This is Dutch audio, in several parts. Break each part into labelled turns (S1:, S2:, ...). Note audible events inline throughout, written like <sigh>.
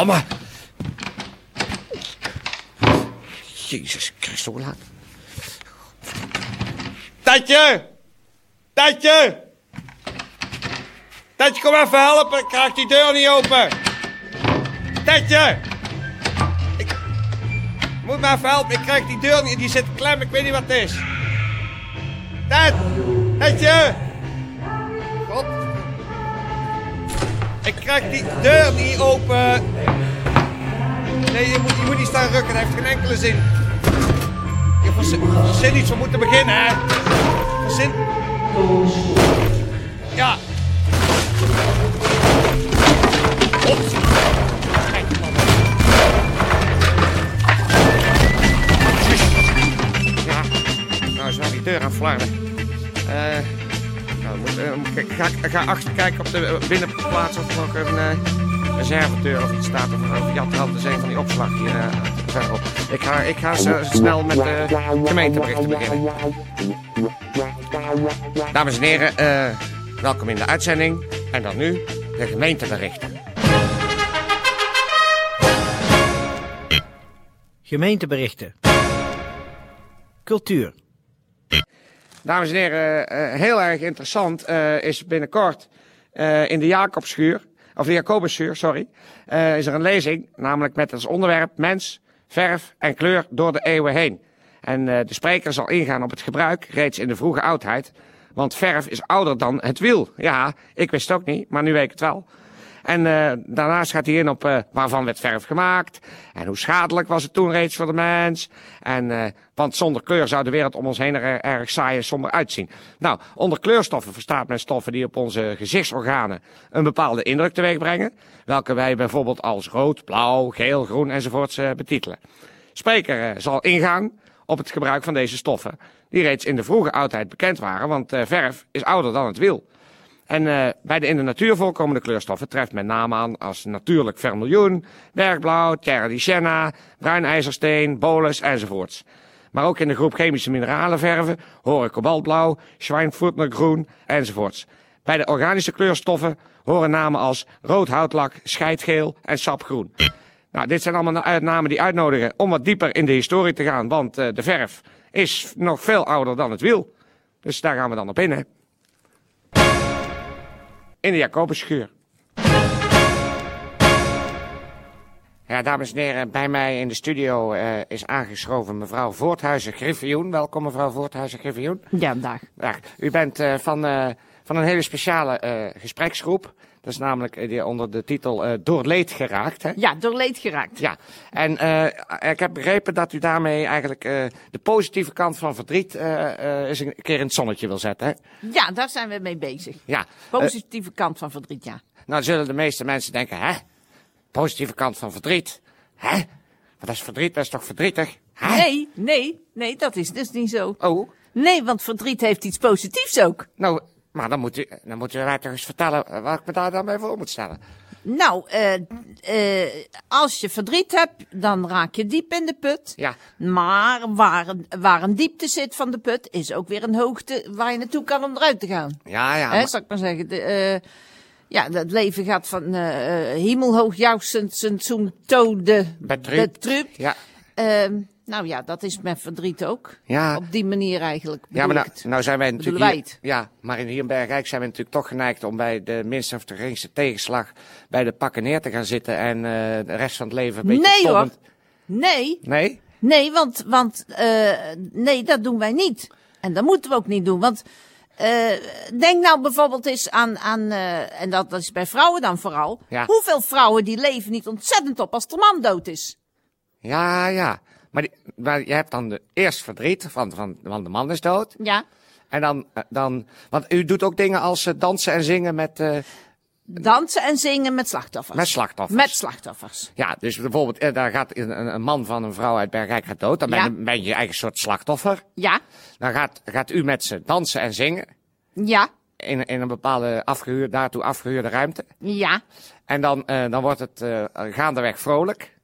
S1: Godverdomme. Jezus Christus, hoe laat?
S2: Tatje! Tatje! Tatje, kom even helpen. Ik krijg die deur niet open. Tatje! Ik... Moet me even helpen. Ik krijg die deur niet. Die zit klem. Ik weet niet wat het is. Tat! Tatje! Ik krijg die deur niet open. Nee, je moet, je moet niet staan rukken. Dat heeft geen enkele zin. Je verzin, verzin iets. We moeten beginnen, hè. Verzin... Ja. Man.
S1: Ja, nou is wel die deur aan flarden. Ga, ik- ga achter kijken op de eh, binnenplaats of er nog een eh reservedeur of iets staat. Of, of Jan Trant is een van die opslag hier eh, verderop. Ik ga, ik ga zo snel met de gemeenteberichten beginnen. Dames en heren, welkom in de uitzending. En dan nu de gemeenteberichten.
S3: Gemeenteberichten. Cultuur.
S1: Dames en heren, eh, heel erg interessant eh, is binnenkort eh, in de Jacobschuur, of de Jacobusschuur, sorry, is er een lezing, namelijk met als onderwerp mens, verf en kleur door de eeuwen heen. En de spreker zal ingaan op het gebruik reeds in de vroege oudheid, want verf is ouder dan het wiel. Ja, ik wist het ook niet, maar nu weet ik het wel. En eh, daarnaast gaat hij in op eh, waarvan werd verf gemaakt. En hoe schadelijk was het toen reeds voor de mens. En, eh, want zonder kleur zou de wereld om ons heen er erg saai en somber uitzien. Nou, onder kleurstoffen verstaat men stoffen die op onze gezichtsorganen een bepaalde indruk teweeg brengen. Welke wij bijvoorbeeld als rood, blauw, geel, groen enzovoorts betitelen. Spreker zal ingaan op het gebruik van deze stoffen. Die reeds in de vroege oudheid bekend waren, want verf is ouder dan het wiel. En uh, bij de in de natuur voorkomende kleurstoffen treft men namen aan als natuurlijk vermiljoen, bergblauw, terra di sienna, bruin ijzersteen, bolus enzovoorts. Maar ook in de groep chemische mineralenverven horen kobaltblauw, schwijnvoetnergroen enzovoorts. Bij de organische kleurstoffen horen namen als rood houtlak, scheidgeel en sapgroen. Nou, dit zijn allemaal namen die uitnodigen om wat dieper in de historie te gaan, want uh, de verf is nog veel ouder dan het wiel. Dus daar gaan we dan op in, hè in de Jacobusschuur. Ja, dames en heren, bij mij in de studio uh, is aangeschoven mevrouw Voorthuizen Griffioen. Welkom mevrouw Voorthuizen Griffioen.
S4: Ja, dag.
S1: Ja, u bent uh, van, uh, van een hele speciale gespreksgroep. Dat is namelijk die onder de titel Door leed geraakt. Hè?
S4: Ja, door leed geraakt.
S1: Ja, en ik heb begrepen dat u daarmee eigenlijk de positieve kant van verdriet eens een keer in het zonnetje wil zetten. Hè?
S4: Ja, daar zijn we mee bezig.
S1: Ja.
S4: Positieve kant van verdriet, ja.
S1: Nou zullen de meeste mensen denken, hè? Positieve kant van verdriet. Hè? Maar dat is verdriet, dat is toch verdrietig? Hè?
S4: Nee, nee, nee, dat is dus niet zo.
S1: Oh?
S4: Nee, want verdriet heeft iets positiefs ook.
S1: Nou, maar dan moet u, dan moet u mij toch eens vertellen waar ik me daar dan bij voor moet stellen.
S4: Nou, uh, uh, als je verdriet hebt, dan raak je diep in de put.
S1: Ja.
S4: Maar waar een, waar een diepte zit van de put, is ook weer een hoogte waar je naartoe kan om eruit te gaan.
S1: Ja, ja.
S4: Hè,
S1: maar...
S4: zal ik maar zeggen. De, uh, ja, het leven gaat van hemelhoog jouwsend zo'n tode
S1: betrupt. Ja.
S4: Nou ja, dat is met verdriet ook.
S1: Ja.
S4: Op die manier eigenlijk.
S1: Ja, maar nou, nou zijn wij natuurlijk.
S4: Wij het.
S1: Hier, ja, maar in hier in Bergrijk zijn we natuurlijk toch geneigd om bij de minste of de geringste tegenslag bij de pakken neer te gaan zitten en uh, de rest van het leven een beetje
S4: Nee hoor. Nee.
S1: Nee?
S4: Nee, want, want uh, nee, dat doen wij niet. En dat moeten we ook niet doen. Want uh, denk nou bijvoorbeeld eens aan, aan uh, en dat, dat is bij vrouwen dan vooral.
S1: Ja.
S4: Hoeveel vrouwen die leven niet ontzettend op als de man dood is?
S1: Ja, ja. Maar, die, maar je hebt dan de, eerst verdriet, van, van, want de man is dood.
S4: Ja.
S1: En dan, eh, dan, want u doet ook dingen als eh, dansen en zingen met, eh,
S4: Dansen en zingen met slachtoffers.
S1: met slachtoffers.
S4: Met slachtoffers.
S1: Ja, dus bijvoorbeeld, daar gaat een, een man van een vrouw uit Bergijk gaat dood. Dan ben, je, ben je eigen soort slachtoffer.
S4: Ja.
S1: Dan gaat, gaat u met ze dansen en zingen.
S4: Ja.
S1: In, in een bepaalde afgehuurde, daartoe afgehuurde ruimte.
S4: Ja.
S1: En dan, eh, dan wordt het eh, gaandeweg vrolijk.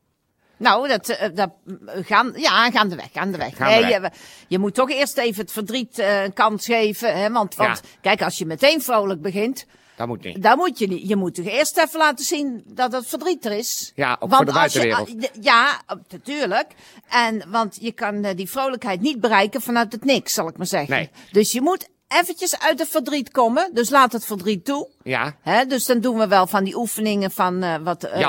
S4: Nou, dat, eh, dat gaan, ja, gaandeweg, gaandeweg.
S1: Gaandeweg.
S4: Nee, je, je moet toch eerst even het verdriet eh, een kans geven. Hè? Want, want
S1: Ja.
S4: kijk, als je meteen vrolijk begint,
S1: Dat moet niet.
S4: dan moet je niet. Je moet toch eerst even laten zien dat het verdriet er is.
S1: Ja, ook
S4: want
S1: voor de
S4: je-
S1: buitenwereld.
S4: Ja, natuurlijk. En, want je kan eh, die vrolijkheid niet bereiken vanuit het niks, zal ik maar zeggen.
S1: Nee.
S4: Dus je moet eventjes uit het verdriet komen. Dus laat het verdriet toe.
S1: Ja,
S4: Hè, dus dan doen we wel van die oefeningen van eh, wat. eh,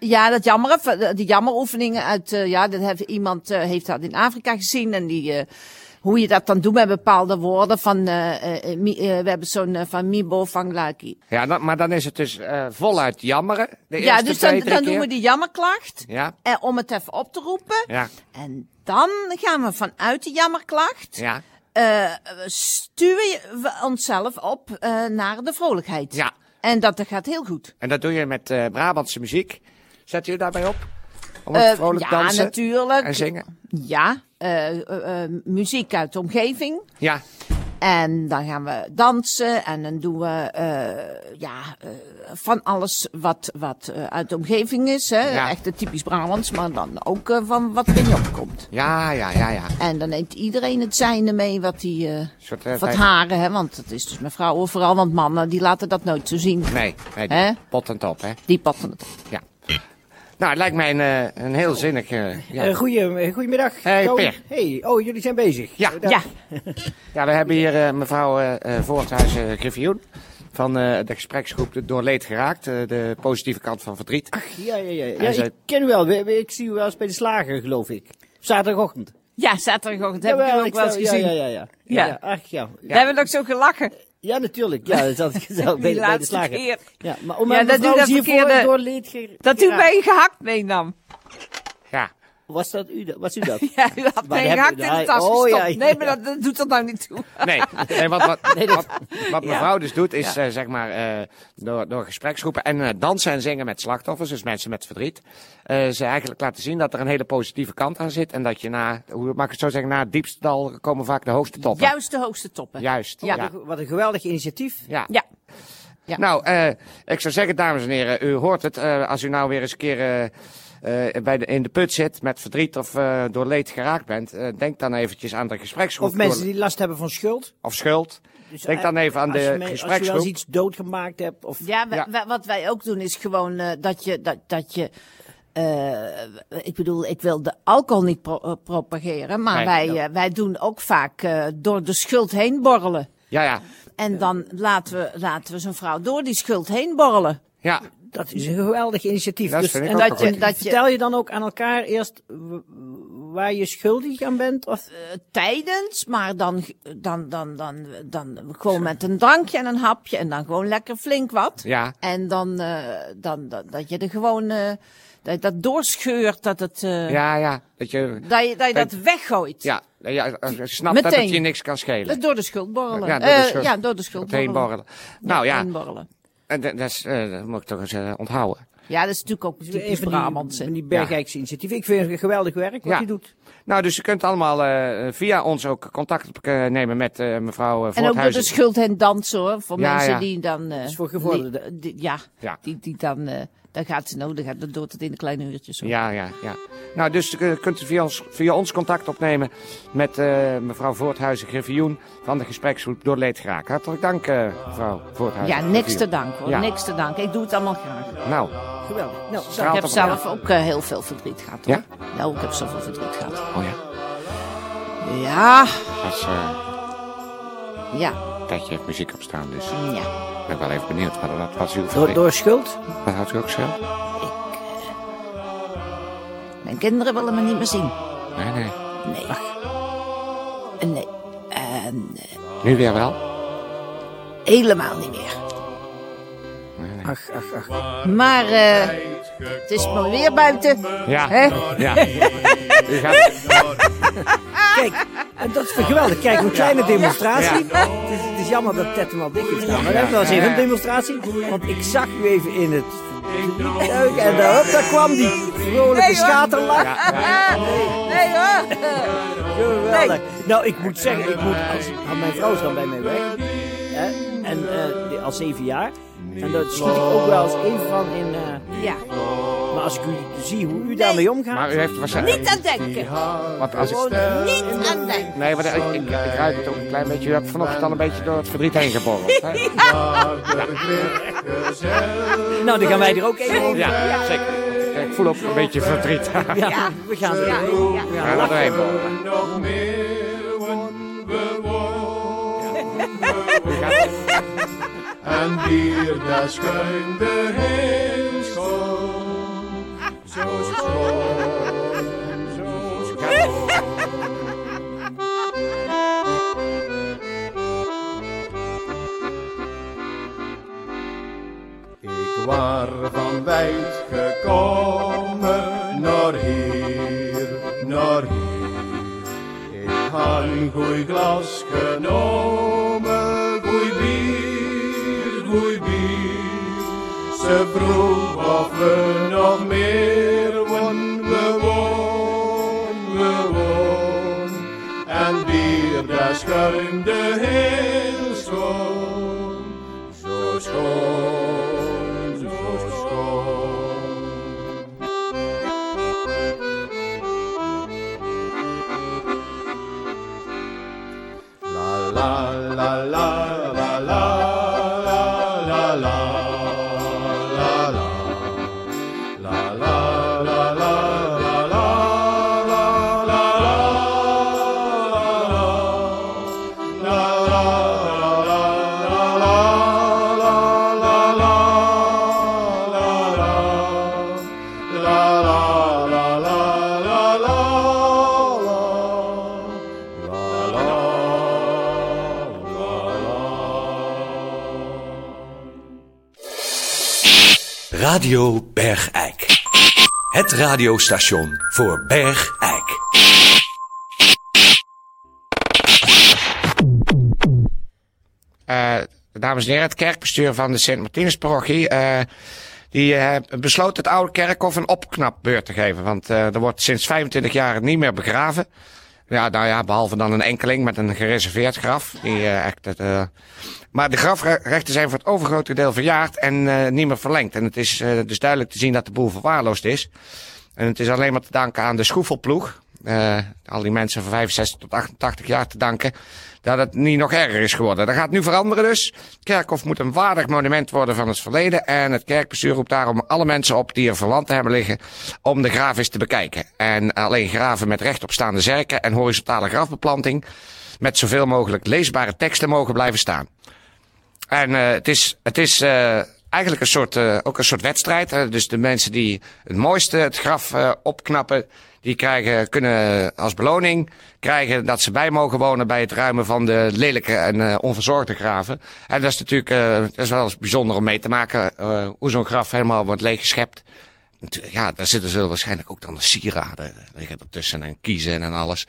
S4: ja, dat jammeren. Die jammeroefeningen uit. ja, dat heeft iemand heeft dat in Afrika gezien en die. hoe je dat dan doet met bepaalde woorden van. mi- we hebben zo'n van Mibo van Laki.
S1: ja maar dan is het dus voluit jammeren. De
S4: Ja,
S1: eerste
S4: dus dan, doen we die jammerklacht.
S1: Ja,
S4: om het even op te roepen.
S1: ja,
S4: En dan gaan we vanuit die jammerklacht.
S1: ja.
S4: Eh, stuwen we onszelf op eh, naar de vrolijkheid.
S1: Ja.
S4: En dat, dat gaat heel goed.
S1: En dat doe je met eh, Brabantse muziek. Zet u daarbij op? Om het vrolijk
S4: ja,
S1: dansen
S4: natuurlijk.
S1: en zingen?
S4: Ja, muziek uit de omgeving.
S1: Ja,
S4: En dan gaan we dansen en dan doen we eh, ja, eh, van alles wat, wat eh, uit de omgeving is. Hè?
S1: Ja.
S4: Echt typisch Brabants, maar dan ook van wat er in je opkomt.
S1: ja, ja, ja, ja.
S4: En dan neemt iedereen het zijne mee wat hij... wat haren, hè? want het is dus met vrouwen vooral, want mannen die laten dat nooit zo zien.
S1: Nee, nee
S4: Hè?
S1: pot en top, hè?
S4: Die patten het op.
S1: Ja. Nou, het lijkt mij een, eh, een heel zinnig... eh, ja.
S3: Eh, goeie, goedemiddag.
S1: Hey. Per.
S3: Hey, oh, jullie zijn bezig.
S1: Ja.
S3: Daar-
S4: Ja, <laughs>
S1: ja, we hebben hier eh, mevrouw Voorthuis Griffioen van eh, de gespreksgroep De Doorleed Geraakt. de positieve kant van verdriet.
S3: Ja, ja, ja. ja
S1: zij-
S3: ik ken u wel. We- we- Ik zie u wel eens bij de slager, geloof ik. Zaterdagochtend.
S4: ja zaterdagochtend heb ik
S3: Jawel,
S4: hem ook wel eens gezien.
S3: Ja, ja, ja.
S4: Ja.
S3: ja. ja. Ach, ja.
S4: Hebben we nog zo gelachen.
S3: Ja, natuurlijk. Ja, dat had ik zelf bij, bij de slager.
S4: keer.
S3: Ja, maar om
S4: Ja, dat doe dat
S3: hiervoor
S4: verkeerde-
S3: door leed
S4: Dat u mij gehakt meenam.
S1: Ja,
S3: Was dat u? dat- Was u dat? <laughs>
S4: Ja, u had
S3: Maar
S4: gehakt in de tas
S3: oh,
S4: gestopt.
S3: ja, ja,
S4: nee, maar dat, dat doet er nou niet toe. <laughs>
S1: nee. nee wat, wat,
S3: Nee, dat-
S1: wat, wat mevrouw dus doet, is eh, zeg maar eh, door, door gespreksgroepen en eh, dansen en zingen met slachtoffers, dus mensen met verdriet, eh, ze eigenlijk laten zien dat er een hele positieve kant aan zit. En dat je na, hoe mag ik het zo zeggen, na het diepste dal komen vaak de hoogste toppen.
S4: Juist de hoogste toppen.
S1: Juist.
S4: Ja.
S1: ja.
S3: Wat een geweldig initiatief.
S1: ja.
S4: Ja. Ja.
S1: Nou, eh, ik zou zeggen, dames en heren, u hoort het. eh, als u nou weer eens een keer bij de, in de put zit met verdriet of eh, door leed geraakt bent, eh, denk dan eventjes aan de gespreksgroep.
S3: Of mensen die last hebben van schuld.
S1: of schuld.
S3: Dus,
S1: Denk
S3: eh,
S1: dan even aan de
S3: je me- Als je wel
S1: gespreksgroep.
S3: eens iets doodgemaakt hebt. Of,
S4: Ja, wa-
S1: Ja.
S4: wa- wat wij ook doen is gewoon eh, dat je, dat, dat je eh, ik bedoel, ik wil de alcohol niet pro- eh, propageren, maar
S1: Nee,
S4: wij,
S1: ja.
S4: eh, wij doen ook vaak eh, door de schuld heen borrelen.
S1: Ja, ja.
S4: En dan laten we, laten we zo'n vrouw door die schuld heen borrelen.
S1: Ja,
S3: Dat is een geweldig initiatief.
S1: Dat
S3: dus,
S1: vind ik
S3: en
S1: ook
S4: dat je, dat je
S3: vertel je dan ook aan elkaar eerst waar je schuldig aan bent? Of,
S4: eh, tijdens, maar dan, dan, dan, dan, dan gewoon met een drankje en een hapje en dan gewoon lekker flink wat.
S1: ja.
S4: En dan, eh, dan, dat, dat je er gewoon, eh, dat je dat doorscheurt, dat het, eh,
S1: Ja, ja. Dat je,
S4: dat je, dat, je dat weggooit.
S1: ja, ja, als je snapt dat
S4: Meteen.
S1: het je niks kan schelen.
S4: Door de schuld borrelen.
S1: Ja, door de schuld.
S4: ja, door de schuld
S1: borrelen. Nou ja. En dat, dat, is, eh, dat moet ik toch eens eh, onthouden.
S4: Ja, dat is natuurlijk ook
S3: een
S4: typisch
S3: van
S4: Brabants.
S3: die, die Bergijkse initiatieven. Ik vind het geweldig werk wat
S1: Ja.
S3: je doet.
S1: Nou, dus je kunt allemaal eh, via ons ook contact op, eh, nemen met eh, mevrouw eh,
S4: En ook door de schuld heen dansen hoor. Voor
S1: Ja,
S4: mensen
S1: ja.
S4: die dan. eh,
S3: is voor gevorderden.
S4: die- Ja. Die, die dan. Dan gaat ze nodig hebben. Dan doet het in de kleine uurtjes. Hoor.
S1: Ja, ja, ja. Nou, dus eh, kunt u via ons, via ons contact opnemen met eh, mevrouw Voorthuizen Griffioen van de gespreksgroep Door Leed Geraakt. Hartelijk dank, eh, mevrouw Voorthuizen.
S4: Ja, niks te
S1: Griffioen.
S4: dank hoor.
S1: Ja.
S4: Niks te dank. Ik doe het allemaal graag.
S1: Nou,
S3: Geweldig. Nou,
S4: Ik heb
S1: op
S4: zelf ook heel veel verdriet gehad. Hoor.
S1: Ja?
S4: Nou, ik heb zoveel verdriet gehad.
S1: oh ja,
S4: Ja,
S1: dat is
S4: ja,
S1: tijdje heeft muziek op staan, dus
S4: ja.
S1: Ik ben wel even benieuwd. Wat, wat is uw
S3: door, schuld?
S1: Wat houdt u ook schuld?
S4: Mijn kinderen willen me niet meer zien.
S1: Nee, nee.
S4: Nee. Nee. En eh,
S1: Nu weer wel?
S4: helemaal niet meer.
S1: Nee,
S3: Ach, ach, ach.
S4: Maar eh, het is maar weer buiten.
S1: Ja.
S4: Hè?
S1: Ja. <laughs>
S3: Kijk, en dat is geweldig. Kijk, een kleine demonstratie. Jammer dat Ted hem al dik heeft staan. Maar dat was even een demonstratie. Want ik zag u even in het en daar, kwam die vrolijke
S4: Nee,
S3: schaterlach.
S4: Nee hoor.
S3: Geweldig. Nou, ik moet zeggen, ik moet, als, mijn vrouw is dan bij mij weg. Hè, en eh, al zeven jaar. En dat schiet ik ook wel eens even van in. eh,
S4: Ja,
S3: maar als ik u zie hoe u daarmee omgaat.
S1: Maar u heeft waarschijnlijk...
S4: niet aan denken.
S1: Want als ik...
S4: Niet aan denken.
S1: Nee, maar ik, ik, ik ruik het ook een klein beetje. U hebt vanochtend al een beetje door het verdriet heen geborreld. hè? <laughs>
S3: Nou, dan gaan wij er ook even over.
S1: Ja, zeker. Ik voel ook een beetje verdriet.
S3: Ja, we gaan er
S4: Ja, ja.
S3: We
S1: Ja,
S3: gaan
S1: borrelen.
S5: En weer daar schuin de heel schoon. Zo schoon, zo schoon. Ik waar van wijd gekomen naar hier, naar hier. Ik had een goeie glas genomen, Ze vroeg of we nog meer won, we won, we won. En bier, daar schuimde heel schoon, zo schoon,
S6: Radio Bergijk. Het radiostation voor Bergijk.
S1: Eh, dames en heren, het kerkbestuur van de Sint-Martinus-parochie... eh, die eh, besloot het oude kerkhof een opknapbeurt te geven. Want er wordt sinds 25 jaar niet meer begraven. Ja, nou ja, behalve dan een enkeling met een gereserveerd graf. Die, eh, echt, eh, maar de grafrechten zijn voor het overgrote deel verjaard en eh, niet meer verlengd. En het is dus duidelijk te zien dat de boel verwaarloosd is. En het is alleen maar te danken aan de schoefelploeg. al die mensen van 65 tot 88 jaar te danken. Dat het niet nog erger is geworden. Dat gaat nu veranderen dus. Het kerkhof moet een waardig monument worden van het verleden. En het kerkbestuur roept daarom alle mensen op die er verwanten hebben liggen. om de graaf te bekijken. En alleen graven met rechtopstaande zerken en horizontale grafbeplanting. met zoveel mogelijk leesbare teksten mogen blijven staan. En eh, het is, het is eh, eigenlijk een soort, eh, ook een soort wedstrijd. Dus de mensen die het mooiste het graf opknappen, die krijgen, kunnen als beloning krijgen dat ze bij mogen wonen bij het ruimen van de lelijke en eh, onverzorgde graven. En dat is natuurlijk eh, dat is wel eens bijzonder om mee te maken eh, hoe zo'n graf helemaal wordt leeggeschept. Ja, daar zitten zullen waarschijnlijk ook dan de sieraden liggen ertussen en kiezen en alles.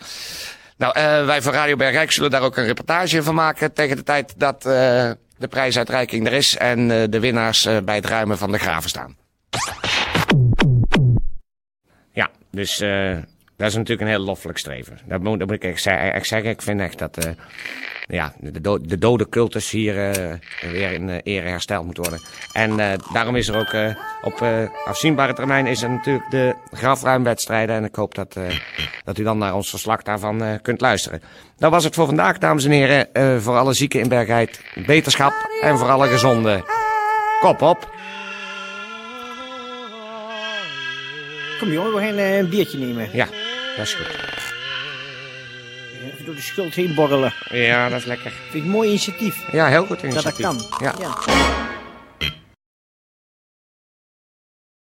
S1: Nou, wij van Radio Bergrijk zullen daar ook een reportage van maken tegen de tijd dat de prijsuitreiking er is en de winnaars bij het ruimen van de graven staan. Dus eh, dat is natuurlijk een heel loffelijk streven. Dat moet, dat moet ik echt, ze- echt zeggen. Ik vind echt dat eh, ja, de, de dode cultus hier eh, weer in ere hersteld moet worden. En daarom is er ook op afzienbare termijn is er natuurlijk de grafruimwedstrijden. En ik hoop dat, dat u dan naar ons verslag daarvan kunt luisteren. Dat was het voor vandaag, dames en heren. Voor alle zieken in Bergheid, beterschap. En voor alle gezonden, kop op.
S3: Kom jongen, we gaan eh, een biertje nemen.
S1: Ja, dat is goed.
S3: Even door de schuld heen borrelen.
S1: Ja, dat is lekker.
S3: Vind ik een mooi initiatief.
S1: Ja, heel goed
S3: Dat dat
S1: initiatief.
S3: kan.
S1: Ja.
S3: ja.